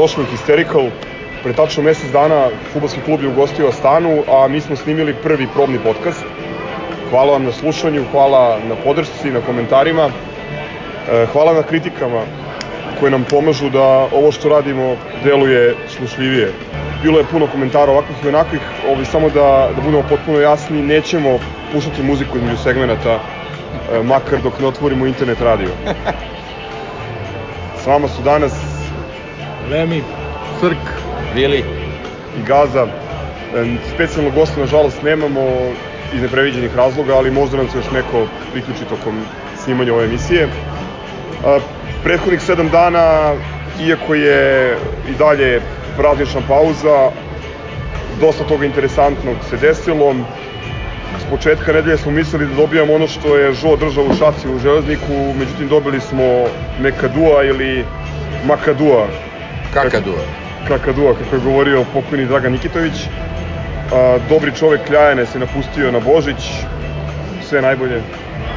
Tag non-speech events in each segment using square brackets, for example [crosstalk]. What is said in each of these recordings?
Dobrodošli u Hysterical. Pre tačno mesec dana futbolski klub je ugostio Astanu, a mi smo snimili prvi probni podcast. Hvala vam na slušanju, hvala na podršci, na komentarima. E, hvala na kritikama koje nam pomažu da ovo što radimo deluje slušljivije. Bilo je puno komentara ovakvih i onakvih, ovaj, samo da, da budemo potpuno jasni, nećemo puštati muziku između segmenta, e, makar dok ne otvorimo internet radio. [laughs] S vama su danas Lemi, Crk Vili i Gaza. E, Specijalnog gosta, nažalost, nemamo iz nepreviđenih razloga, ali možda nam se još neko priključi tokom snimanja ove emisije. A, prethodnih sedam dana, iako je i dalje praznična pauza, dosta toga interesantnog se desilo. S početka nedelje smo mislili da dobijamo ono što je Žo držao u šaci u železniku, međutim dobili smo Mekadua ili Makadua, Kakadua. Kakadua, kako je govorio pokojni Dragan Nikitović. A, dobri čovek Kljajane se napustio na Božić, sve najbolje.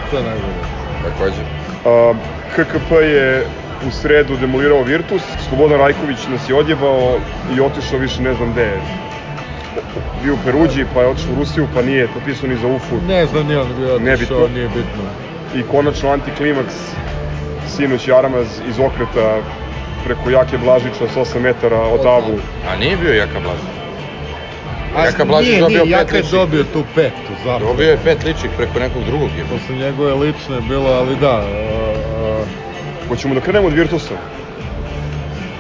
Sve najbolje. Takođe. A, KKP je u sredu demolirao Virtus, Slobodan Rajković nas je odjebao i otišao više ne znam gde je. Bio u Peruđi, pa je otišao u Rusiju, pa nije potpisao ni za UFU. Ne znam, nije on bio otišao, nije bitno. I konačno antiklimaks, sinoć Jaramaz iz okreta preko Jake Blažića s 8 metara od Avu. A nije bio Jaka Blažić. A Jaka Blažić nije, dobio nije, pet Jaka je ličnih. dobio tu petu, zapravo. Dobio je pet ličnih preko nekog drugog je. Posle njegove lične je bilo, ali da, a, a, Hoćemo da krenemo od Virtusa.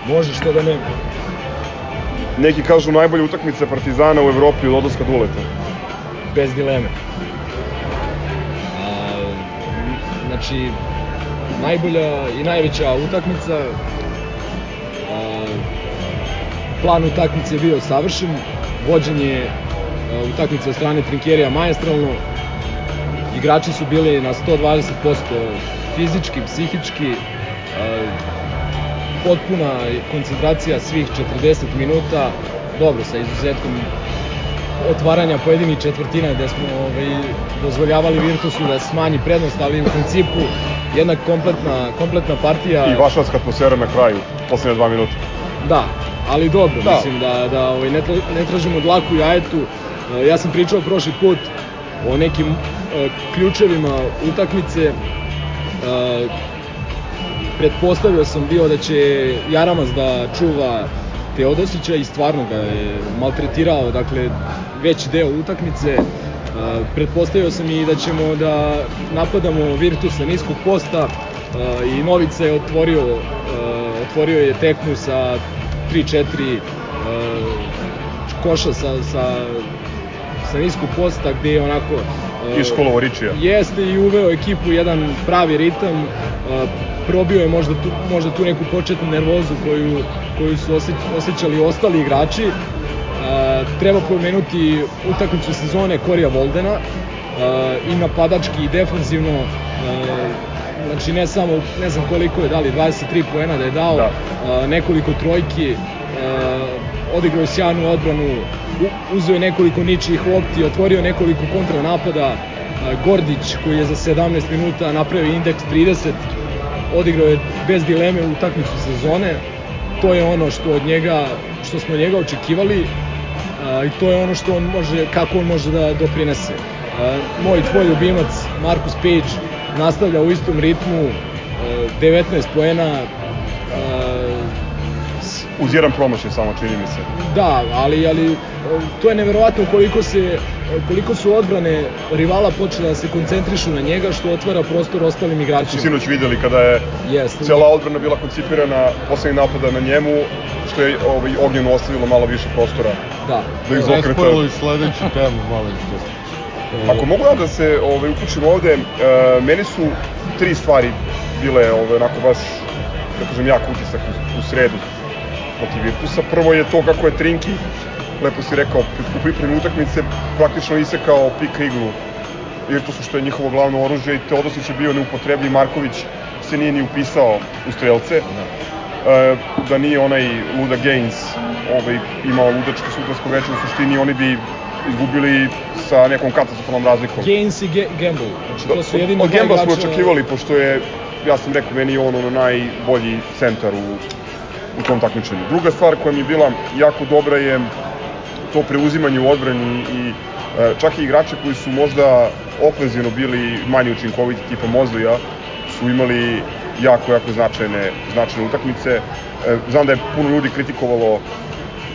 Može što da ne. Neki kažu najbolja utakmica Partizana u Evropi od odlaska Duleta. Bez dileme. A, znači, najbolja i najveća utakmica. Plan utakmice je bio savršen. Vođenje a, utakmice od strane Trinkerija maestralno. Igrači su bili na 120% fizički, psihički. A, potpuna koncentracija svih 40 minuta. Dobro, sa izuzetkom otvaranja pojedinih četvrtina gde smo ovaj, dozvoljavali Virtusu da smanji prednost, ali u principu jedna kompletna, kompletna partija. I vašarska atmosfera na kraju, poslednje dva minuta. Da, ali dobro, Da. mislim da, da ovaj, ne, tra, ne tražimo dlaku jajetu. E, Ja sam pričao prošli put o nekim e, ključevima utakmice. E, pretpostavio sam bio da će Jaramaz da čuva Teodosića i stvarno ga je maltretirao, dakle, veći deo utakmice. E, pretpostavio sam i da ćemo da napadamo Virtusa niskog posta e, i Novica je otvorio, e, otvorio je tekmu sa 3-4 e, koša sa, sa, sa niskog posta gde je onako e, I školovo Ričija. Jeste i uveo ekipu jedan pravi ritam, a, probio je možda tu, možda tu neku početnu nervozu koju, koju su osjeć, osjećali ostali igrači. Treba pomenuti utakmicu sezone Korija Voldena i napadački i defanzivno znači ne samo ne znam koliko je dali 23 poena da je dao Da. a, nekoliko trojki a, odigrao sjajnu odbranu u- uzeo je nekoliko ničih lopti otvorio nekoliko kontranapada a, Gordić koji je za 17 minuta napravio indeks 30 odigrao je bez dileme utakmicu sezone to je ono što od njega što smo od njega očekivali a, i to je ono što on može kako on može da doprinese a, moj tvoj ljubimac Marcus Page nastavlja u istom ritmu a, 19 poena a, s- Uz jedan promašaj samo, čini mi se. Da, ali, ali e, to je neverovatno koliko, se, koliko su odbrane rivala počele da se koncentrišu na njega, što otvara prostor ostalim Su igračima. sinoć videli kada je Jeste. cela odbrana bila koncipirana poslednjeg napada na njemu, što je ovaj, Ognjenu ostavilo malo više prostora Da. da ih zokreta. spojilo i sledeću temu, molim te. Ako mogu ja da se ovaj, uključim ovde, e, meni su tri stvari bile ovaj, onako baš, da kažem, jak utisak u, u sredu protiv Virtusa. Prvo je to kako je Trinki, lepo si rekao, u pripremi utakmice praktično isekao pika iglu Virtusu, što je njihovo glavno oružje i Teodosić je bio neupotrebljiv, Marković se nije ni upisao u strelce. E, da nije onaj Luda Gaines ovaj, imao ludačko sudarsko veče, u suštini oni bi izgubili sa nekom katastrofalnom razlikom. Gaines i Ge Gamble. Znači, to su jedini Od Gembla smo očekivali, pošto je, ja sam rekao, meni on ono najbolji centar u, u tom takmičenju. Druga stvar koja mi je bila jako dobra je to preuzimanje u odbrani i e, čak i igrači koji su možda ofenzivno bili manje učinkoviti tipa Mozlija su imali jako, jako značajne, značajne utakmice. E, znam da je puno ljudi kritikovalo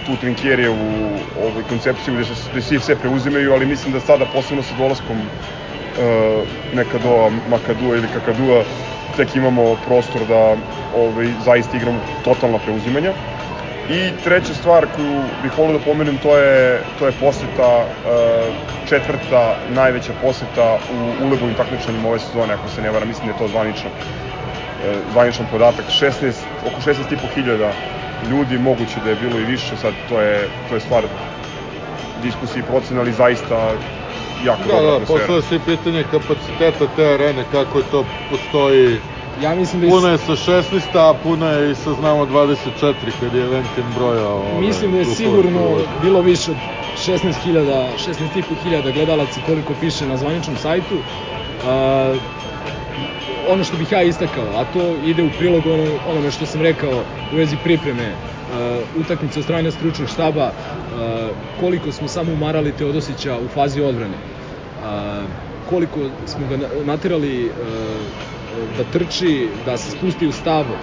tu Trinkjerije u ovoj koncepciju gde, gde svi sve preuzimaju, ali mislim da sada posebno sa dolaskom uh, Nekadova, Makadua ili Kakadua tek imamo prostor da ovaj, zaista igramo totalna preuzimanja. I treća stvar koju bih volio da pomenem, to je, to je poseta, uh, četvrta najveća poseta u ulebovim takmičanjima ove sezone, ako se ne vara, mislim da je to zvanično, uh, zvaničan podatak, 16, oko 16.500 hiljada ljudi, moguće da je bilo i više, sad to je, to je stvar diskusije i procena, ali zaista jako Da, dobra da, atmosfera. postavlja se i pitanje kapaciteta te arene, kako je to postoji. Ja mislim da je, Puno je sa 16, a puno je i sa znamo 24 kad je Eventin brojao. ove, mislim da je sigurno prolaza. bilo više od 16.000, 16.500 gledalaca koliko piše na zvaničnom sajtu. Uh, ono što bih ja istakao, a to ide u prilog ono, onome što sam rekao u vezi pripreme uh, utakmice od strane stručnog štaba, uh, koliko smo samo umarali Teodosića u fazi odbrane. Uh, koliko smo ga na- naterali uh, da trči, da se spusti u stav. Uh,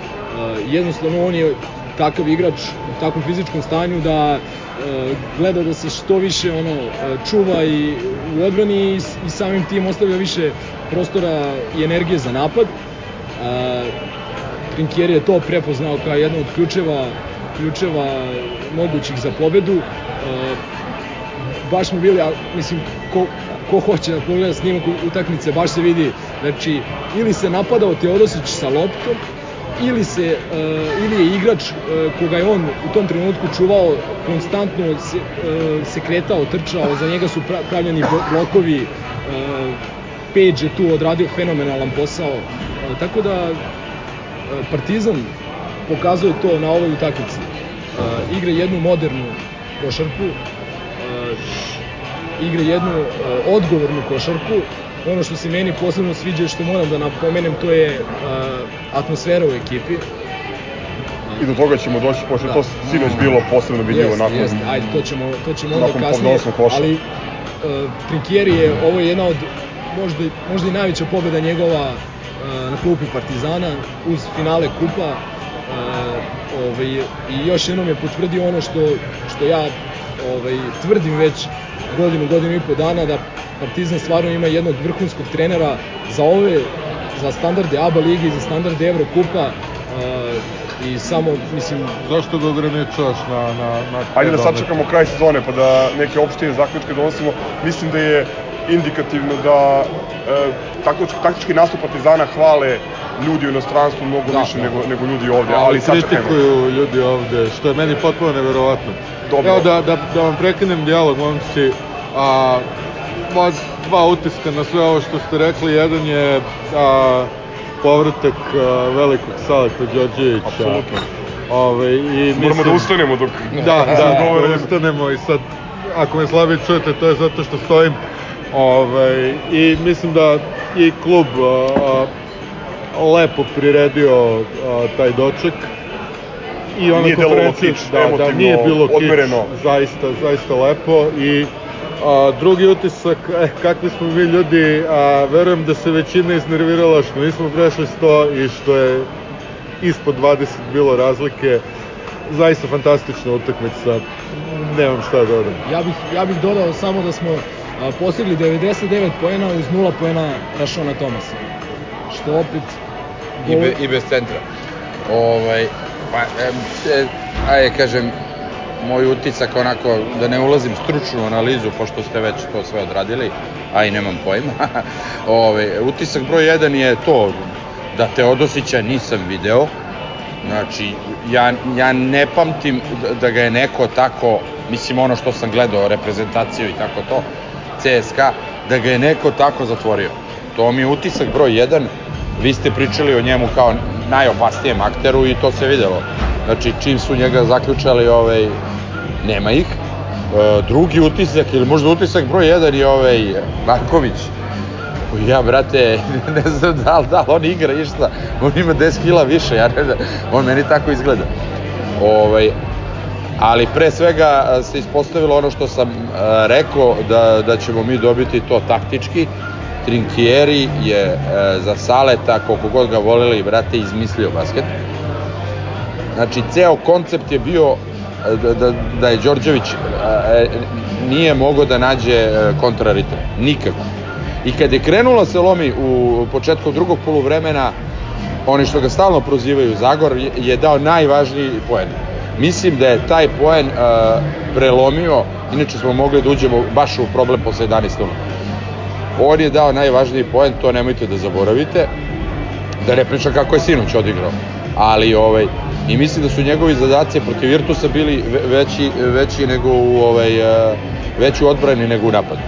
jednostavno on je takav igrač u takvom fizičkom stanju da uh, gleda da se što više ono uh, čuva i u odbrani i, samim tim ostavlja više prostora i energije za napad. Uh, Trinkieri je to prepoznao kao jedno od ključeva ključeva mogućih za pobedu. Baš smo bili, a, mislim, ko, ko hoće da pogleda snimak utakmice, baš se vidi, znači, ili se napadao Teodosić sa loptom, ili se uh, ili je igrač uh, koga je on u tom trenutku čuvao konstantno se, uh, se kretao, trčao, za njega su pra, pravljeni blo- blokovi Page je tu odradio fenomenalan posao. Tako da Partizan pokazuje to na ovoj utakmici. Igra jednu modernu košarku igra jednu odgovornu košarku ono što se meni posebno sviđa i što moram da napomenem to je atmosfera u ekipi I do toga ćemo doći, pošto Da. to sinoć bilo posebno vidljivo Jeste, nakon... jeste, ajde, to ćemo, to ćemo onda kasnije. Ali uh, Trinkieri je, ovo je jedna od, možda, možda i najveća pobeda njegova uh, na klupi Partizana uz finale kupa. Uh, ovaj, I još jednom je potvrdio ono što, što ja ovaj, tvrdim već godinu, godinu i po dana da Partizan stvarno ima jednog vrhunskog trenera za ove, za standarde ABA lige i za standarde Evrokupa uh, i samo, mislim, Zašto ga ograničavaš na, na, na Ajde da sačekamo kraj sezone pa da neke opštine zaključke donosimo. Mislim da je indikativno da e, taktički, taktički nastup Partizana hvale ljudi u inostranstvu mnogo Da, više da. nego, nego ljudi ovde, ali, ali sačekajmo. kritikuju ljudi ovde, što je meni potpuno neverovatno. Dobro. Evo da, da, da vam prekinem dijalog, momci, a, moja dva utiska na sve ovo što ste rekli, jedan je a, povratak a, velikog Saleta Đorđevića. Apsolutno. Ove, i Moramo da ustanemo dok... Da, [laughs] da, da, da ustanemo i sad, ako me slabije čujete, to je zato što stojim. Ove, I mislim da i klub a, a, lepo priredio a, taj doček. I ona Nije konferencija- kič, da, da, nije bilo kič, odmereno. zaista, zaista lepo i a, drugi utisak, eh, kakvi smo mi ljudi, a, verujem da se većina iznervirala što nismo prešli 100 i što je ispod 20 bilo razlike. Zaista fantastična utakmica. Nemam šta da dodam. Ja bih, ja bih dodao samo da smo a, postigli 99 poena uz 0 poena Rašona Tomasa. Što opet... I, be, i bez centra. Ovaj, pa, em, e, ajde kažem, moj utisak onako, da ne ulazim stručnu analizu, pošto ste već to sve odradili, a i nemam pojma. [laughs] Ove, utisak broj 1 je to da Teodosića nisam video, Znači, ja, ja ne pamtim da, da ga je neko tako, mislim ono što sam gledao, reprezentaciju i tako to, CSKA, da ga je neko tako zatvorio. To mi je utisak broj 1, vi ste pričali o njemu kao najopasnijem akteru i to se videlo. Znači, čim su njega zaključali, ovaj, nema ih. E, drugi utisak, ili možda utisak broj 1 je ovaj Marković, ja, brate, [laughs] ne znam da li, da li on igra išta, on ima 10 kila više, ja ne znam, on meni tako izgleda. Ovaj, ali pre svega se ispostavilo ono što sam a, rekao da, da ćemo mi dobiti to taktički. Trinkieri je a, za Saleta, koliko god ga voleli, brate, izmislio basket. Znači, ceo koncept je bio da, da, da je Đorđević a, nije mogao da nađe kontraritam. Nikako. I kad je krenula se lomi u početku drugog poluvremena, oni što ga stalno prozivaju Zagor, je, dao najvažniji poen. Mislim da je taj poen uh, prelomio, inače smo mogli da uđemo baš u problem posle 11 minuta. On je dao najvažniji poen, to nemojte da zaboravite. Da ne pričam kako je sinoć odigrao. Ali ovaj, i mislim da su njegovi zadaci protiv Virtusa bili veći, veći nego u ovaj, uh, veći u odbrani nego u napadu.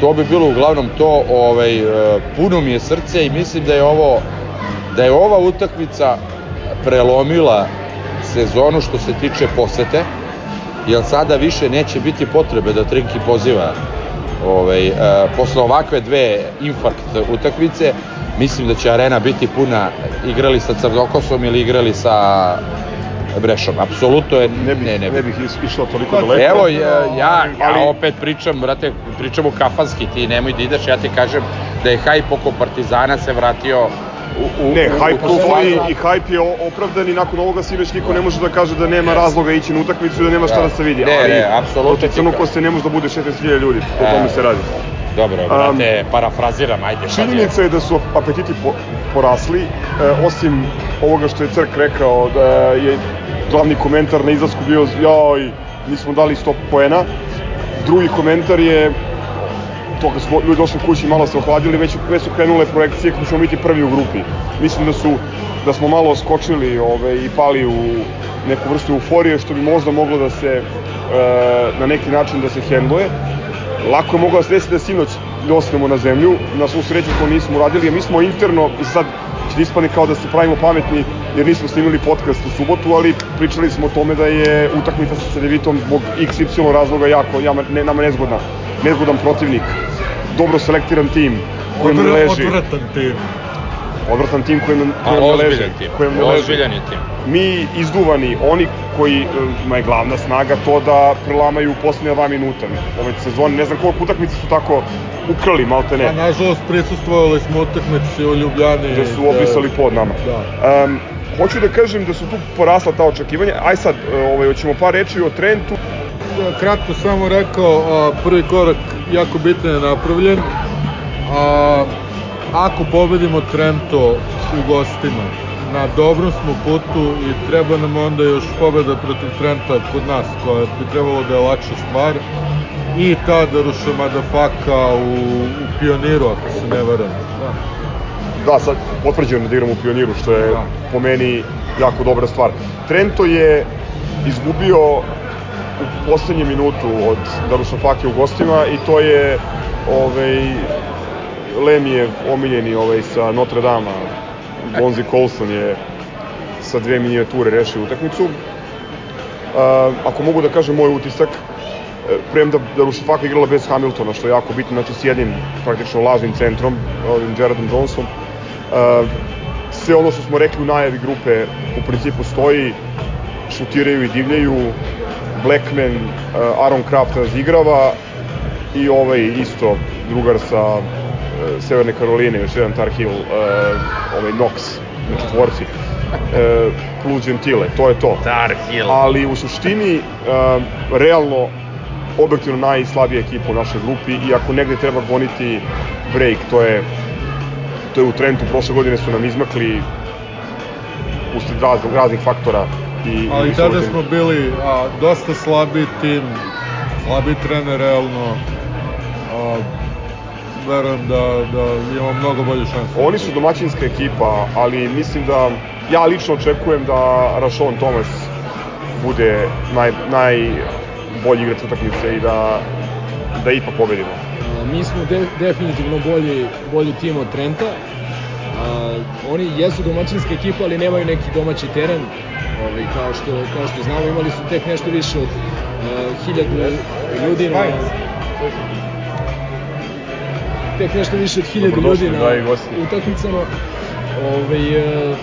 To bi bilo uglavnom to, ovaj, e, puno mi je srce i mislim da je ovo, da je ova utakmica prelomila sezonu što se tiče posete, jer sada više neće biti potrebe da Trinki poziva ovaj, uh, posle ovakve dve infarkt utakmice, mislim da će arena biti puna igrali sa Crnokosom ili igrali sa Brešom. Apsolutno je... Ne bih, ne, ne, ne bih išao toliko daleko. Evo, ja, ja, ali... ja opet pričam, brate, pričam u kafanski, ti nemoj da ideš, ja ti kažem da je hajp oko Partizana se vratio u, u, Ne, hajp postoji i hajp je opravdan i nakon ovoga sinoć niko ne može da kaže da nema razloga ići na utakmicu i da nema šta Da. da se vidi. Ne, ali ne, apsolutno protiv ti Crnokoste ne može da bude 16.000 ljudi, o E, tome se radi. Dobro, brate, parafraziram, ajde. Činjenica je da su apetiti po, porasli, e, osim ovoga što je Crk rekao da je glavni komentar na izlasku bio joj, nismo dali 100 poena. Drugi komentar je to kad smo ljudi došli kući malo se ohladili, već, već su krenule projekcije kako ćemo biti prvi u grupi. Mislim da su da smo malo skočili ove, i pali u neku vrstu euforije što bi možda moglo da se e, na neki način da se hendluje. Lako je moglo se desi da sinoć dostanemo na zemlju, na svu sreću to nismo uradili, a mi smo interno, i sad će da ispane kao da se pravimo pametni jer nismo snimili podcast u subotu, ali pričali smo o tome da je utakmica sa Cedevitom zbog XY razloga jako, jama, ne, nama nezgodna, nezgodan protivnik, dobro selektiran tim kojem ne leži, Odvratan tim. Odvratan tim kojem, A, kojem ne leži, tim, ne leži ozbiljan je tim. mi izduvani, oni koji e, ma je glavna snaga to da prelamaju u posljednje dva minuta ove sezone, ne znam koliko utakmice su tako ukrali, malte ne, A nažalost prisustvovali smo utakmici u Ljubljani. da su obrisali pod nama. Da. Um, hoću da kažem da su tu porasla ta očekivanja, aj sad, e, ovaj, hoćemo par reči o Trentu, Da, kratko samo rekao, a, prvi korak jako bitan je napravljen. A, ako pobedimo Trento u gostima, na dobrom smo putu i treba nam onda još pobeda protiv Trenta kod nas, koja bi trebalo da je lakša stvar. I ta Daruša Madafaka u, u Pioniru, ako se ne varam. Da. da sad potvrđujem da igram u Pioniru, što je Da. po meni jako dobra stvar. Trento je izgubio u poslednje minutu od Darusafake u gostima i to je ovaj, Lemijev omiljeni ovaj, sa Notre Dame, Bonzi Colson je sa dve minijature rešio utakmicu. Uh, ako mogu da kažem moj utisak, e, premda da Rusifaka igrala bez Hamiltona, što je jako bitno, znači s jednim praktično lažnim centrom, ovim Jaredom Johnson. Uh, sve ono što smo rekli u najavi grupe u principu stoji, šutiraju i divljaju, Blackman, uh, Aaron Kraft razigrava i ovaj isto drugar sa Severne Karoline, još jedan Tar Heel, uh, ovaj Knox, na četvorci, uh, plus Gentile, to je to. Tar Heel. Ali u suštini, uh, realno, objektivno najslabija ekipa u našoj grupi i ako negde treba goniti break, to je to je u Trentu, prošle godine su nam izmakli usled raznih, raznih faktora i, Ali i tada smo bili a, dosta slabi tim, slabi trener realno. A, verujem da, da imamo mnogo bolje šanse. Oni su domaćinska ekipa, ali mislim da ja lično očekujem da Rashon Thomas bude naj, najbolji igrač utakmice i da, da ipak pobedimo. Mi smo de, definitivno bolji, bolji tim od Trenta. A, oni jesu domaćinska ekipa, ali nemaju neki domaći teren. Ovaj, kao, što, kao što znamo, imali su tek nešto više od a, hiljadu ljudi na... Tek nešto više od hiljadu ljudi na utakmicama. Ovaj, e,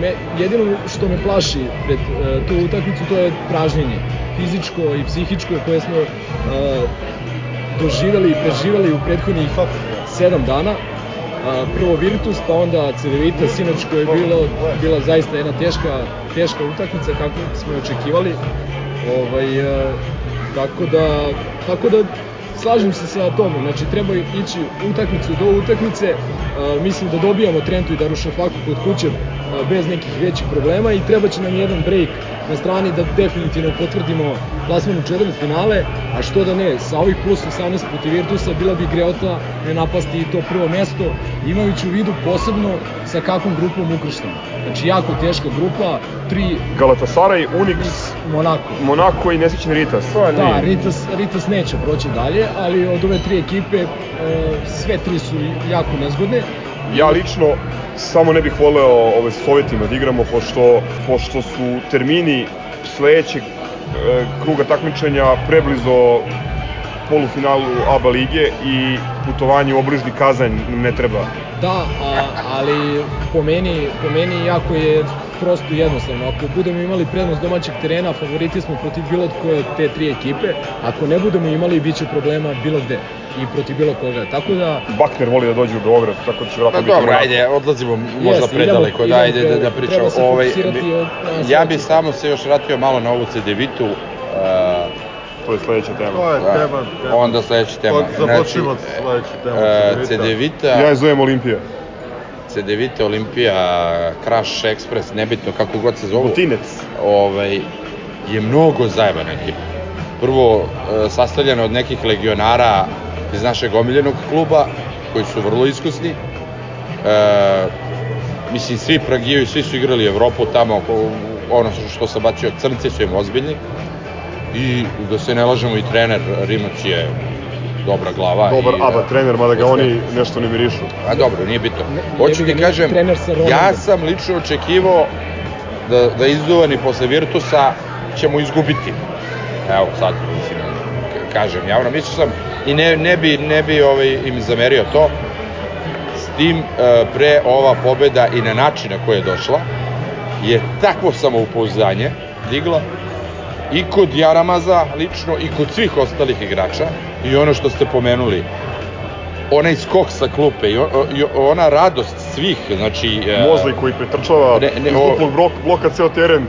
me, jedino što me plaši pred e, tu utakmicu to je pražnjenje fizičko i psihičko koje smo e, doživeli i preživeli u prethodnih 7 dana a, prvo Virtus, pa onda Cedevita, sinoć koja je bilo, bila zaista jedna teška, teška utakmica kako smo očekivali. Ovaj, a, tako da, tako da slažem se sa tobom, znači treba ići utakmicu do utakmice, a, mislim da dobijamo Trentu i Darušafaku kod kuće a, bez nekih većih problema i treba će nam jedan break na strani da definitivno potvrdimo plasman u četvrne finale, a što da ne, sa ovih plus 18 protiv Virtusa bila bi greota ne napasti i to prvo mesto, imajući u vidu posebno sa kakvom grupom ukrštamo. Znači jako teška grupa, tri Galatasaray, Unix, Monako. Monako i nesrećni Ritas. Pa, Da, Ritas, Ritas neće proći dalje, ali od ove tri ekipe e, sve tri su jako nezgodne. Ja lično samo ne bih voleo ove Sovjetima da igramo, pošto, pošto su termini sledećeg e, kruga takmičenja preblizo polufinalu ABA lige i putovanje u obližni Kazanj ne treba. Da, a, ali po meni, po meni jako je prosto jednostavno. Ako budemo imali prednost domaćeg terena, favoriti smo protiv bilo koje od te tri ekipe. Ako ne budemo imali, bit će problema bilo gde i protiv bilo koga. Tako da... Bakner voli da dođe u Beograd, tako da će Pa vratno biti dobro, ajde, odlazimo možda Jeste, predaleko, idemo- da, ajde da, da pričamo. treba se Ovaj, ja bi sledeću. samo se još vratio malo na ovu CD-vitu. Uh, To je sledeća tema. To je Da. tema, tema. Onda sledeća tema. Započnimo Znači, sledeću temu. uh, Ja je zovem Olimpija. CD-vita, Olimpija, Crash Express, nebitno kako god se zovu. Butinec. ovaj, je mnogo zajebana ekipa. Prvo, e, sastavljena od nekih legionara iz našeg omiljenog kluba, koji su vrlo iskusni. E, mislim, svi pragijaju, svi su igrali Evropu tamo, ono što- sam bacio, crnci su im ozbiljni. I da se ne lažemo, i trener Rimac je dobra glava. Dobar i, ABA e, trener, mada ga oni nešto ne mirišu. A dobro, nije bitno. Hoću ti ga, kažem, ja sam lično očekivao da, da izduvani posle Virtusa ćemo izgubiti. Evo sad, mislim, kažem javno, mislio sam i ne, ne bi, ne bi ovaj, im zamerio to. S tim e, pre ova pobeda i na način na koji je došla je takvo samoupouzanje digla i kod Jaramaza lično i kod svih ostalih igrača i ono što ste pomenuli onaj skok sa klupe i, o, i ona radost svih, znači... e, Mozli koji pretrčava Ne, ne, iz o- duplog blok, bloka ceo teren,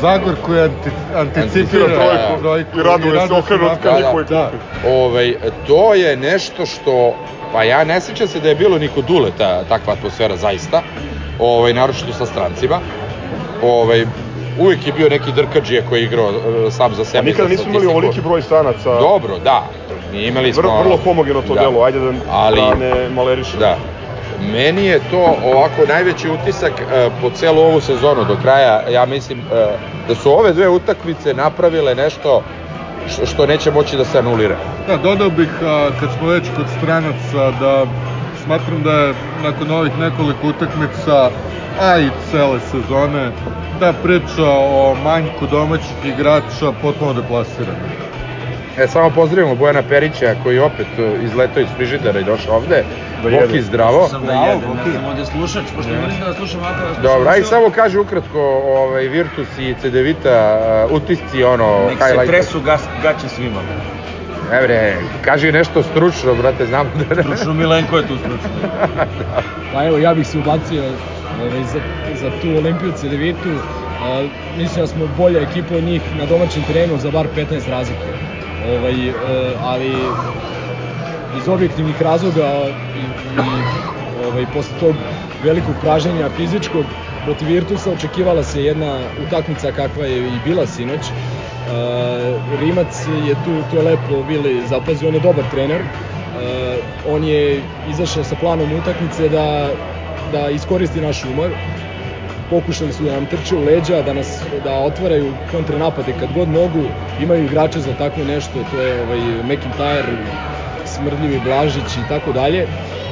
Zagor koji anti, anticipira Anticipira trojku trojku i raduje se okrenu od napad. njihove Da, klupe. Ovaj, to je nešto što, pa ja ne sećam se da je bilo niko dule ta, takva atmosfera zaista, ovaj, naročito sa strancima. Ovaj, uvek je bio neki drkađije koji je igrao e, sam za A sebe. nikada za nismo imali ovoliki broj stranaca. Dobro, da. Imali smo... Vrlo, vrlo homogeno to da. delo, ajde da, Ali- da ne malerišemo. Da. Meni je to ovako najveći utisak e, po celu ovu sezonu do kraja. Ja mislim e, da su ove dve utakmice napravile nešto što, što neće moći da se anulira. Da, dodao bih, a, kad smo već kod stranaca, da smatram da je nakon ovih nekoliko utakmica, a i cele sezone, ta priča o manjku domaćih igrača potpuno deplasirana. E, samo pozdravimo Bojana Perića koji je opet e, izletao iz frižidera i došao ovde. Da Boki zdravo. sam da jedem, ja sam ovde slušač, pošto mi mislite da slušam ovako da Dobro, aj samo kaže ukratko ovaj, Virtus i CDVita, uh, utisci, ono, Nek se highlight. tresu gas, gaće svima. Ne bre, kaži nešto stručno, brate, znam da ne. Stručno Milenko je tu stručno. [laughs] Pa evo, ja bih se ubacio ovaj, za, za tu Olimpiju Cedevitu. A, mislim da smo bolja ekipa od njih na domaćem terenu za bar 15 razlike. Ovaj, e, ali iz objektivnih razloga i, i ovaj, posle tog velikog praženja fizičkog protiv Virtusa očekivala se jedna utakmica kakva je i bila sinoć. E, Rimac je tu, to je lepo Vili zapazio, on je dobar trener. E, on je izašao sa planom utakmice da, da iskoristi naš umor. Pokušali su da nam trče u leđa, da nas da otvaraju kontranapade kad god mogu. Imaju igrače za takvo nešto, to je ovaj McIntyre, Smrdljivi Blažić i tako dalje.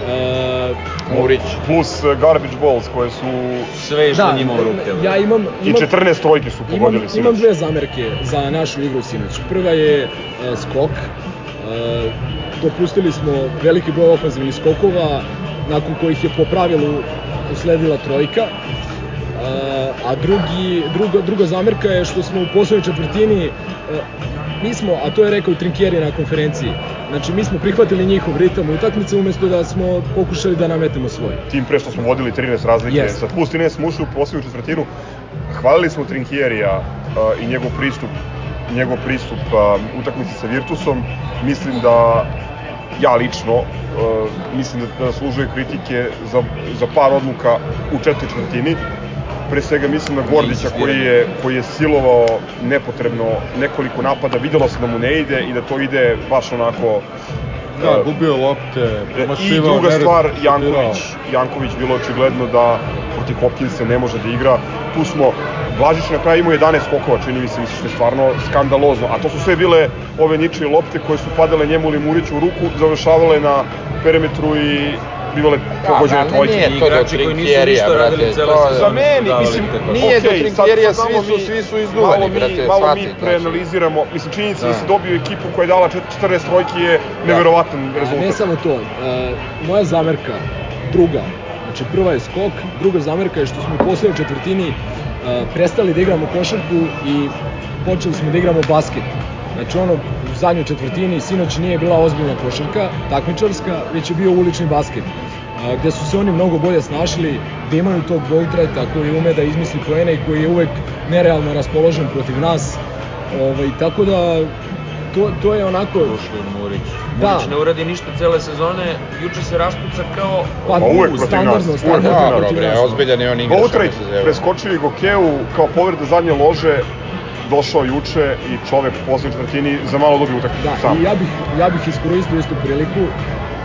E, Murić. Plus uh, garbage balls koje su... Sve je išlo njima u ruke. ja imam, I imam 14 trojki su imam, pogodili sinoć. imam dve zamerke za našu igru sinoć. Prva je e, skok. E, dopustili smo veliki broj ofenzivnih skokova, nakon kojih je po pravilu usledila trojka. a drugi, druga, druga zamerka je što smo u poslednjoj četvrtini e, mi smo, a to je rekao Trinkieri na konferenciji, znači mi smo prihvatili njihov ritam utakmice umesto da smo pokušali da nametemo svoj. Tim pre što smo vodili 13 razlike, Yes. sa plus 13 smo ušli u poslednju četvrtinu, hvalili smo Trinkierija uh, i njegov pristup njegov pristup uh, utakmici sa Virtusom. Mislim da ja lično mislim da, zaslužuje kritike za, za par odluka u četvrtoj četvrtini. Pre svega mislim na Gordića koji je, koji je silovao nepotrebno nekoliko napada, videlo se da mu ne ide i da to ide baš onako Da, uh, gubio lopte, E, I promašivao, druga stvar, Janković. Janković bilo očigledno da protiv Hopkinsa ne može da igra. Tu smo, Blažić na kraju imao 11 skokova, čini mi se, mislim što je stvarno skandalozno. A to su sve bile ove ničije lopte koje su padale njemu ili Muriću u ruku, završavale na perimetru i bivale pogođene ali trojke. nije to do Igrači koji nisu Trinkjerija, brate. Za meni, mislim, Nije do okej, Trinkjerija, svi su- mi- svi su izduvani, malo mi, brate, Malo mi shvatite, preanaliziramo, mislim, činjenica da Da. si dobio ekipu koja je dala čet- 14 trojki je neverovatan A rezultat. ne samo to, e, moja zamerka, druga, znači prva je skok, druga zamerka je što smo u poslednjoj četvrtini prestali da igramo košarku i počeli smo da igramo basket. Znači ono, u zadnjoj četvrtini sinoć nije bila ozbiljna košarka, takmičarska, već je bio ulični basket gde su se oni mnogo bolje snašli, da imaju tog Boltrajta koji ume da izmisli poene i koji je uvek nerealno raspoložen protiv nas. Ovaj, tako da, to, to je onako... Ušli Murić. Da. Murić ne uradi ništa cele sezone, juče se raspuca kao... Pa, Ma uvek tu, protiv standardno, nas, uvek standardno protiv nas. Dobro, protiv bre, nas. ozbiljan je on igrač. Se zove. preskočio i Gokeu kao povreda zadnje lože, došao juče i čovek u poslednjoj četvrtini za malo dobio utakmicu Da, sam. i ja bih, ja bih iskoristio istu priliku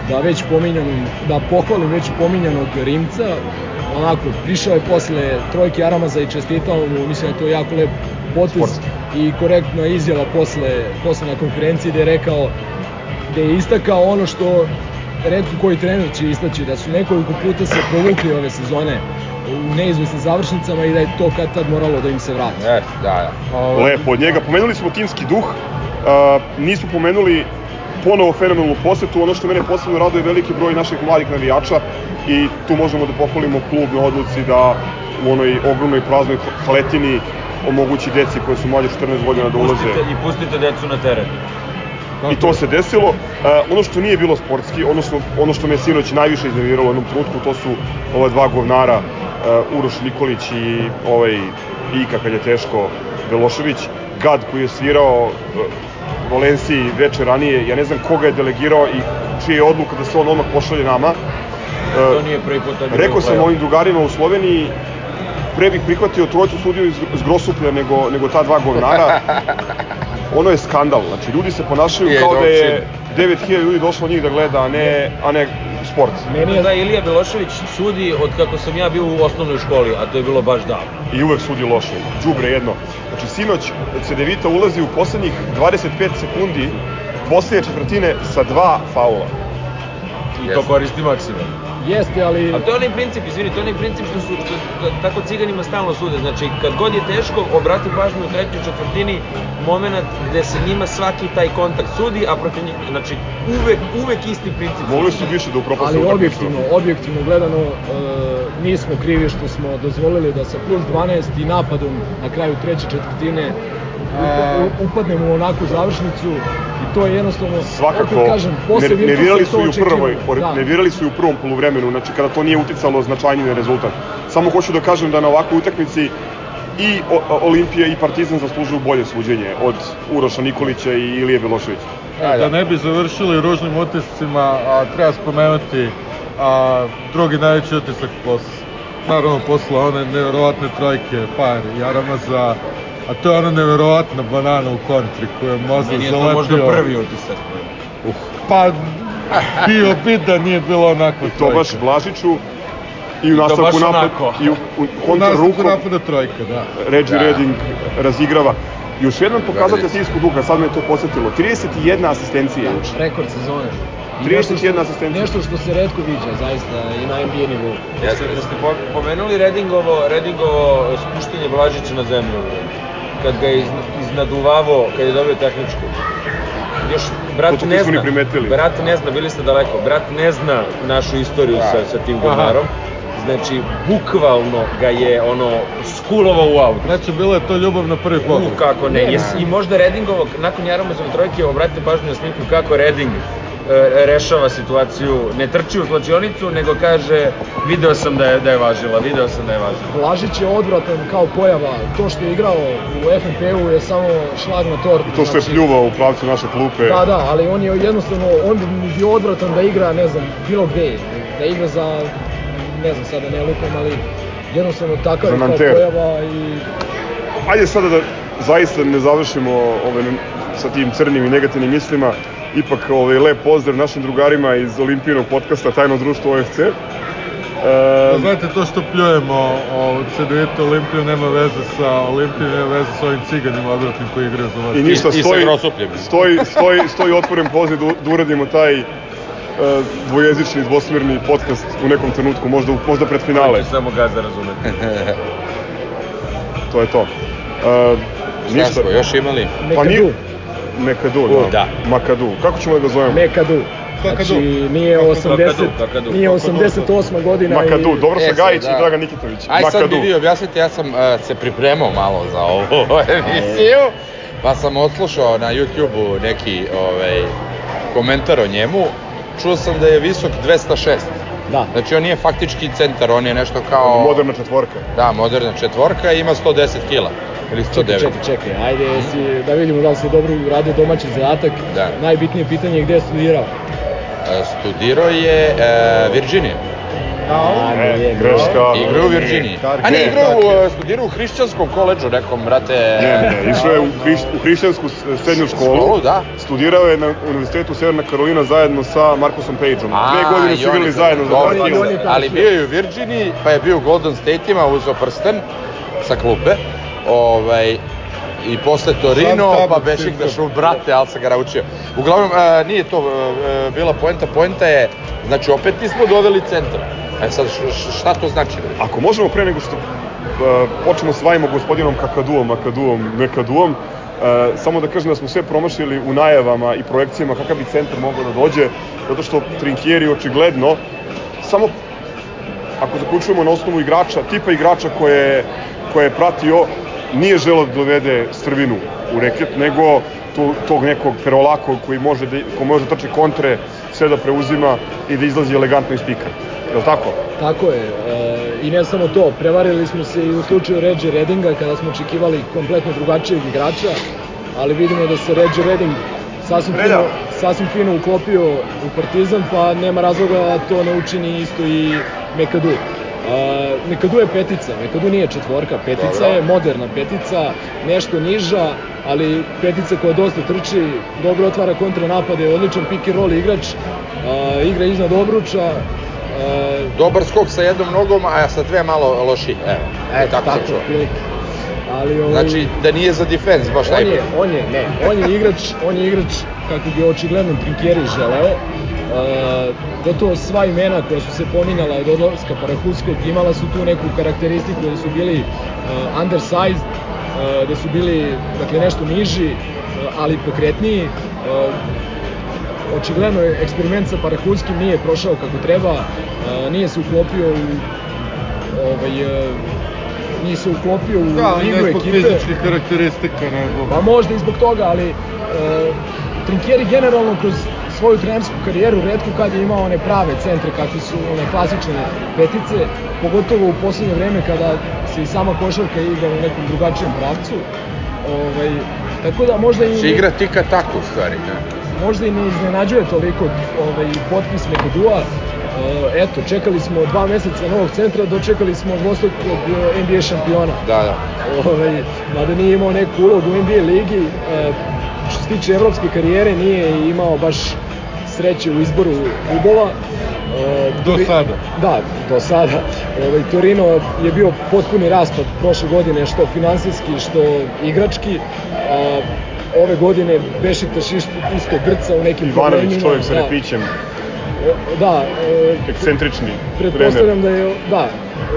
da već pominjanom, da pohvalim već pominjanog Rimca, onako, prišao je posle trojke Aramaza i čestitao mu, mislim da je to jako lep potez Sportski. I korektna izjava posle, posle na konferenciji gde je rekao da je istakao ono što redko koji trener će istaći, da su nekoliko puta se provukli ove sezone u neizvesnim završnicama i da je to kad tad moralo da im se vrati. Jes, da, da. Ovaj, Lepo od njega. Pomenuli smo timski duh, uh, nismo pomenuli ponovo fenomenalnu posetu. Ono što mene posebno raduje je veliki broj naših mladih navijača i tu možemo da pohvalimo klub na odluci da u onoj ogromnoj praznoj haletini omogući deci koje su mlađe 14 godina da ulaze. Pustite, I pustite decu na teren. I to se desilo. Uh, ono što nije bilo sportski, odnosno ono što me sinoć najviše iznerviralo u jednom trenutku, to su ova dva govnara, uh, Uroš Nikolić i ovaj Ika kad je teško Belošević, Gad koji je svirao uh, Valenciji veče ranije, ja ne znam koga je delegirao i čija je odluka da se on odmah pošalje nama. To Uh, nije prvi put da Rekao sam ovim drugarima u Sloveniji, pre bih prihvatio trojicu sudiju iz, iz Grosuplja nego, nego ta dva govnara. [laughs] ono je skandal, znači ljudi se ponašaju Je, kao da je dočin. 9000 ljudi došlo njih da gleda, a ne, a ne sport. Meni je, Da, Ilija Belošević sudi od kako sam ja bio u osnovnoj školi, a to je bilo baš davno. I uvek sudi loše, đubre jedno. Znači sinoć Cedevita ulazi u poslednjih 25 sekundi poslednje četvrtine sa dva faula. I Jeste. to koristi maksimum. Jeste, ali... A to je onaj princip, izvini, to je onaj princip što su, što, tako ciganima stalno sude. Znači, kad god je teško, obrati pažnju u trećoj četvrtini, moment gde se njima svaki taj kontakt sudi, a protiv njih, znači, uvek, uvek isti princip. Mogli su više da upropaste Ali objektivno, objektivno gledano e, nismo krivi što smo dozvolili da sa plus 12 i napadom na kraju treće četvrtine A- u- upadnemo u onakvu završnicu i to je jednostavno, Svakako, opet kažem, posle ne, nervirali su i u prvoj. Da. nervirali su i u prvom poluvremenu, znači kada to nije uticalo značajnije na rezultat. Samo hoću da kažem da na ovakvoj utakmici i Olimpija i Partizan zaslužuju bolje suđenje od Uroša Nikolića i Ilije Beloševića. Da, Da ne bi završili ružnim utiscima, a treba spomenuti a, drugi najveći utisak posle. Naravno, posle one neverovatne trojke, par Jaramaza, a to je ona neverovatna banana u kontri koju je Moza Meni je zalepio. to možda prvi utisak. Pa, bio bi da nije bilo onako I to baš Blažiću i u nastavku napada onako. i u, u U kontra nastavku rukom napada trojka, da. Reggie Da. Redding razigrava. Još jedan pokazatelj timskog duha, sad me je to posetilo. 31 asistencija juče. Rekord sezone. I 31 nešto što- asistencija. Nešto što se redko viđa, zaista, i na NBA nivou. Jeste, jeste po- pomenuli Redingovo, Redingovo spuštanje Blažića na zemlju, kad ga je iz, iznaduvavo, kad je dobio tehničku. Još, brat To- ne zna, brat ne zna, bili ste daleko, brat ne zna našu istoriju Da. sa, sa tim govnarom. znači bukvalno ga je ono skulovao u auto. Znači, bila je to ljubav na prvi U, pogled. kako ne. Ne, Jes, ne. I možda Redingovog, nakon Jaramazove trojke, obratite pažnju na sliku kako Reding rešava situaciju, ne trči u slačionicu, nego kaže video sam da je, da je važila, video sam da je važila. Blažić je odvratan kao pojava. To što je igrao u FNP-u je samo šlag na tortu. To što je znači- pljuvao u pravcu naše klupe. Da, da, ali on je jednostavno, on bi bio odvratan da igra, ne znam, bilo gde, da igra za, ne znam sada ne lupam, ali jednostavno takav je kao pojava i Ajde sada da zaista ne završimo ove, sa tim crnim i negativnim mislima. Ipak ovaj, lep pozdrav našim drugarima iz Olimpijinog podcasta Tajno društvo OFC. E, Pa znate, to što pljujemo o CDVita Olimpiju nema veze sa Olimpijom, nema veze sa ovim ciganima odvratnim koji igraju za vas. I ništa, I- i stoji, stoji, stoji, stoji otvoren poziv da, da uradimo taj e, dvojezični, dvosmerni podcast u nekom trenutku, možda, možda pred finale. Hoće samo gaza razumeti. To je to. Šta ništa. smo još imali? Pa nije... Mekadu, U, da. Makadu. Kako ćemo da ga zovemo? Mekadu. Znači, nije Kakadu, 80, kakadu. nije 88 godina Makadu, i... dobro sa E, sad, Gajić da. i Dragan Nikitović. Aj sad mi vi objasnite, ja sam uh, se pripremao malo za ovu [laughs] emisiju, pa sam odslušao na YouTube-u neki ovaj, komentar o njemu. Čuo sam da je visok 206. Da. Znači on nije faktički centar, on je nešto kao... Moderna četvorka. Da, moderna četvorka i ima 110 kila. Ili 109. Čekaj, čekaj, čekaj, ajde si, da vidimo da li si dobro uradio domaći zadatak. Da. Najbitnije pitanje je gde je studirao. E, Studirao je e, Virginija. A, E, nije, greška. Igrao u Virginiji. A ne, igrao u, e, studirao u hrišćanskom koleđu nekom, brate. Ne, ne, išao je u, hriš, u hrišćansku srednju školu. Školu, da. Studirao je na Univerzitetu Severna Karolina zajedno sa Markusom Pageom. A, Dve godine su i oni igrali su- zajedno za Ali bio je u Virginiji, pa je bio u Golden State-ima, uzeo prsten sa klupe. Ovaj, i posle Torino, Sam pa Bešiktaš Simpson. u brate, ali sam ga naučio. Uglavnom, e, nije to e, bila poenta, poenta je, znači opet nismo doveli centar. E sad, šta to znači? Ako možemo pre nego što uh, počnemo s vajimo gospodinom Kakaduom, Makaduom, Mekaduom, uh, samo da kažem da smo sve promašili u najavama i projekcijama kakav bi centar mogao da dođe, zato što Trinkieri očigledno samo ako zaključujemo na osnovu igrača, tipa igrača koje, koje je pratio, nije želeo da dovede Strvinu u reket, nego tu, tog nekog ferolakog koji može da, ko može da trči kontre, sve da preuzima i da izlazi elegantno iz pika. Je li tako? Tako je. E, I ne samo to, prevarili smo se i u slučaju Ređe Redinga kada smo očekivali kompletno drugačijeg igrača, ali vidimo da se Ređe Reding sasvim Relja. fino, sasvim fino uklopio u Partizan, pa nema razloga da to ne učini isto i Mekadu. E, Mekadu je petica, Mekadu nije četvorka, petica Dobro. je moderna petica, nešto niža, ali petica koja dosta trči, dobro otvara kontranapade, odličan pick and roll igrač, e, igra iznad obruča, e, Dobar skok sa jednom nogom, a sa dve malo loši. Evo, E, tako, tako, sam čuo. Ali ovaj, Znači, da nije za defense baš on najbolje. je, on je, ne, on je igrač, on je igrač kako bi očigledno Trinkieri želeo. Gotovo sva imena koja su se pominjala od odlaska Parahuskog imala su tu neku karakteristiku da su bili uh, undersized, uh, da su bili dakle nešto niži, uh, ali pokretniji. Uh, očigledno je eksperiment sa Parahuskim nije prošao kako treba, uh, nije se uklopio u ovaj, uh, nije se uklopio u Da, igru ekipe. fizičkih karakteristika, nego... Pa možda i zbog toga, ali Trinkieri generalno kroz svoju trenersku karijeru redko kad je imao one prave centre kakve su one klasične petice, pogotovo u poslednje vreme kada se i sama košarka igra u nekom drugačijem pravcu. Ovaj, tako da možda i Se igra tika tako u stvari, ne? možda i ne iznenađuje toliko ovaj, potpis Mekadua. E, eto, čekali smo dva meseca novog centra, dočekali smo dvostrukog e, NBA šampiona Da, da. ovaj, mada nije imao neku ulogu u NBA ligi, e, što se tiče evropske karijere nije imao baš sreće u izboru klubova. E, Do sada. Da, do sada. Ovaj, Torino je bio potpuni raspad prošle godine, što finansijski, što igrački. A, ove godine Bešiktaš isto, isto grca u nekim Ivanović, problemima. čovjek sa da. repićem, O, Da, e, ekscentrični Pretpostavljam trener. da je, da,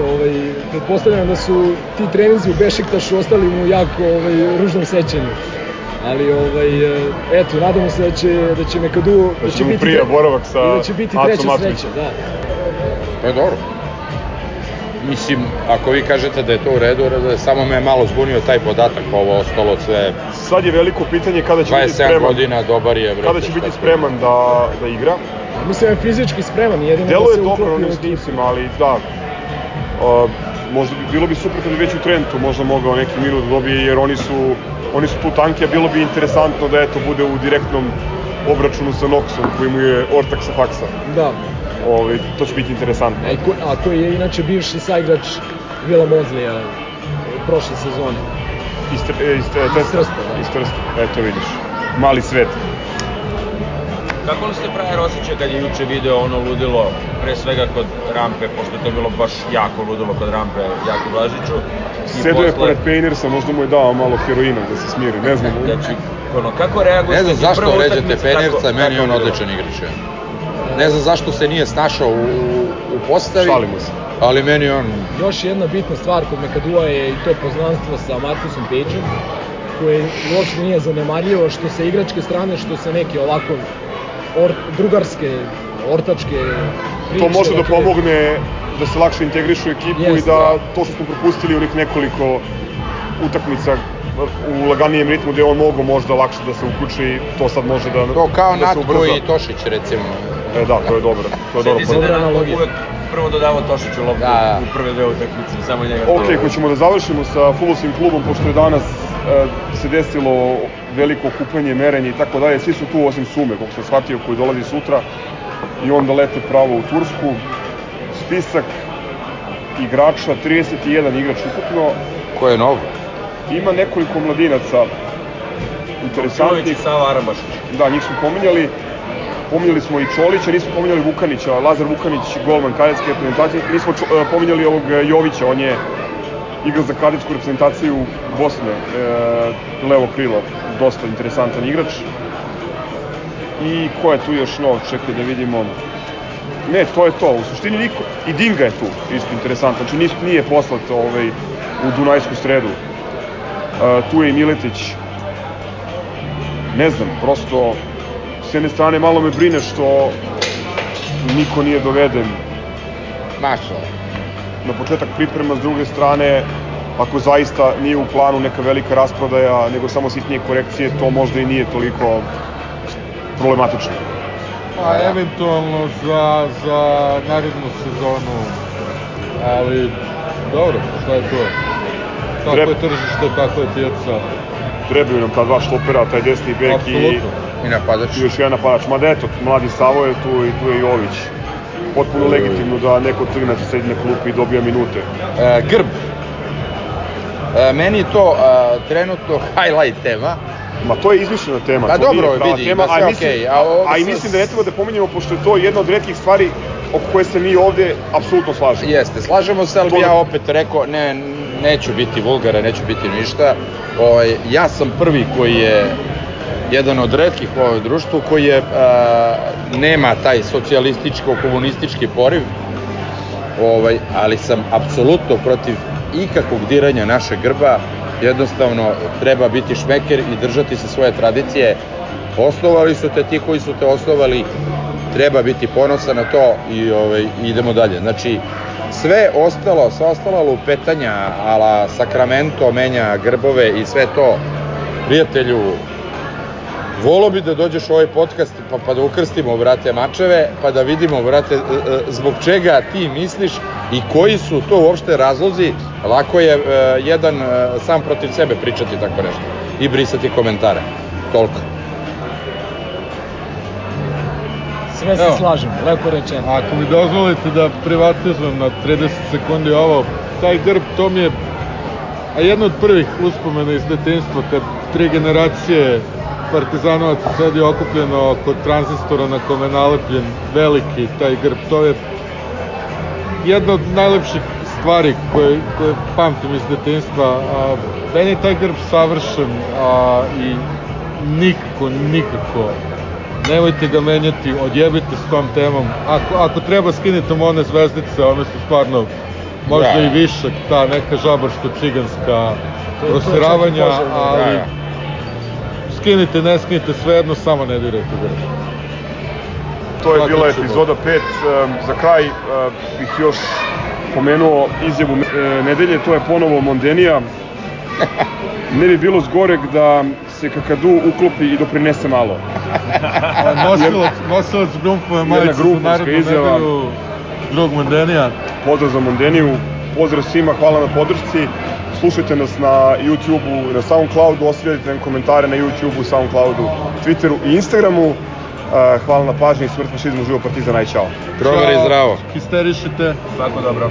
ovaj, pretpostavljam da su ti treninzi u Bešiktašu ostali mu jako ovaj, ružnom sećanju. Ali ovaj, e, eto, nadamo se da će, da će Mekadu, Da će mu prija boravak sa da će biti treća sreća, da. Je dobro. Mislim, ako vi kažete da je to u redu, da je samo me malo zbunio taj podatak, pa ovo ostalo sve Sad je veliko pitanje kada će biti 27 spreman. godina, dobar je. brate, Kada će biti ti- spreman da, da igra. Mislim da je fizički spreman, jedino Delo da je se dobro uklopi u onim ekipu. snimcima, ali da. Uh, možda bi, bilo bi super kada bi već u Trentu možda mogao neki minut da dobije, jer oni su, oni su tu tanki, a bilo bi interesantno da eto bude u direktnom obračunu sa Noxom koji mu je ortak sa faksa. Da, Ovaj, to će biti interesantno. a, i ko, a koji je inače bivši saigrač Vila Mozlija prošle sezone. Iz, e, iz, e, Trsta. Trsta, da. Iz Trsta, eto vidiš. Mali svet. Kako li ste prajer osjećao kad je juče video ono ludilo, pre svega kod rampe, pošto je to bilo baš jako ludilo kod rampe, Jaki Blažiću. i Sedeo je posle- pored Painersa, možda mu je dao malo heroina da se smiri, ne znam. Znači, ono, kako reagujete? Ne znam zašto vređate kako- meni on odličan igrač. je. Ne znam zašto se nije snašao u, u postavi, Šalimo se. ali meni on Još jedna bitna stvar kod Mekadua je i to poznanstvo sa Marcusom Pageom, koje uopšte nije zanemarljivo što sa igračke strane, što sa neke ovako or, drugarske, ortačke priče. To može da dakle, pomogne da se lakše integrišu u ekipu i Jeste, da to što smo propustili onih nekoliko utakmica u laganijem ritmu gde on mogo možda lakše da se uključi, to sad može da, to kao da se Natko ubrza. i Tošić recimo. E, da, to je dobro. To je dobro. Sjeti se da je Natko uvek prvo dodavao Tošiću loptu Da, da. u prve dve utakmice, samo njega. Ok, hoćemo da završimo sa futbolskim klubom, pošto je danas e, se desilo veliko okupljanje, merenje i tako dalje. Svi su tu osim Sume, kako sam shvatio, koji dolazi sutra i onda lete pravo u Tursku. Spisak igrača, 31 igrač ukupno, Ko je nov? ima nekoliko mladinaca interesantnih. Sava Arabašić. Da, njih smo pominjali. Pominjali smo i Čolića, nismo pominjali Vukanića, Lazar Vukanić, golman kadetske reprezentacije. Nismo čo, e, pominjali ovog Jovića, on je igrao za kadetsku reprezentaciju Bosne, e, levo krilo, dosta interesantan igrač. I ko je tu još nov, čekaj da vidimo. Ne, to je to, u suštini niko, i Dinga je tu, isto interesantno, znači nis, nije poslat ovaj, u Dunajsku sredu. E, tu je i Miletić, ne znam, prosto s jedne strane malo me brine što niko nije doveden Mašo. Na početak priprema, s druge strane ako zaista nije u planu neka velika rasprodaja, nego samo sitnije korekcije, to možda i nije toliko problematično. Pa eventualno za, za narednu sezonu, ali dobro, šta je to? Tako Treba- je tržište, tako je pijaca. Trebaju nam ta dva štopera, taj desni bek i. I napadač. i još jedan napadač. Mada eto, mladi Savo je tu i tu je Jović. Potpuno legitimno da neko od crnaca sedi na klupi i dobija minute. E, grb. E, meni je to e, trenutno highlight tema. Ma to je izmišljena tema, Pa dobro, vidi, tema, ma a, sve mislim, okej, a ovo a i mislim da ne treba da pominjemo, pošto je to jedna od retkih stvari oko koje se mi ovde apsolutno slažemo. Jeste, slažemo se, ali To bi da- ja opet rekao, ne, neću biti vulgara, neću biti ništa. Ovaj, ja sam prvi koji je jedan od redkih u ovom društvu koji je, a, nema taj socijalističko-komunistički poriv, ovaj, ali sam apsolutno protiv ikakvog diranja našeg grba, jednostavno treba biti šmeker i držati se svoje tradicije. Osnovali su te ti koji su te osnovali, treba biti ponosan na to i ovaj, idemo dalje. Znači, sve ostalo, sva ostala lupetanja, ala Sacramento menja grbove i sve to, prijatelju, Volo bi da dođeš u ovaj podcast pa, pa da ukrstimo, brate, mačeve, pa da vidimo, brate, e, e, zbog čega ti misliš i koji su to uopšte razlozi. Lako je e, jedan sam protiv sebe pričati tako nešto i brisati komentare. Toliko. Sve se Evo. slažem, lepo rečeno. Ako mi dozvolite da privatizujem na 30 sekundi ovo, taj grb, to mi je a jedna od prvih uspomena iz detinjstva, kad tri generacije partizanovaca sedi okupljeno kod tranzistora na kome je nalepljen veliki taj grb, to je jedna od najlepših stvari koje, koje pamtim iz detinjstva. A, meni je taj grb savršen a, i nikako, nikako nemojte ga menjati, odjebite s tom temom. Ako, ako treba skinite mu one zvezdice, one su stvarno možda Da. i višak, ta neka žabarsko-ciganska poželjno, ali da, da. Skinite, ne skinite, svejedno, samo ne dirajte grb. To je bila epizoda 5. Za kraj bih još pomenuo izjavu e, nedelje, to je ponovo Mondenija. [laughs] Ne bi bilo zgoreg da se Kakadu uklopi i doprinese malo. A [laughs] nosilac, nosilac Grumpove majice za narodnu izjava. nedelju drug Mondenija. Pozdrav za Mondeniju, pozdrav svima, hvala na podršci. Slušajte nas na YouTube-u, na Soundcloudu, ostavljajte nam komentare na YouTube-u, Soundcloudu, Twitteru i Instagramu. E, Hvala na pažnji, smrt fašizmu, živo partizan, aj čao. Drogar i zdravo. Histerišite. Svako dobro.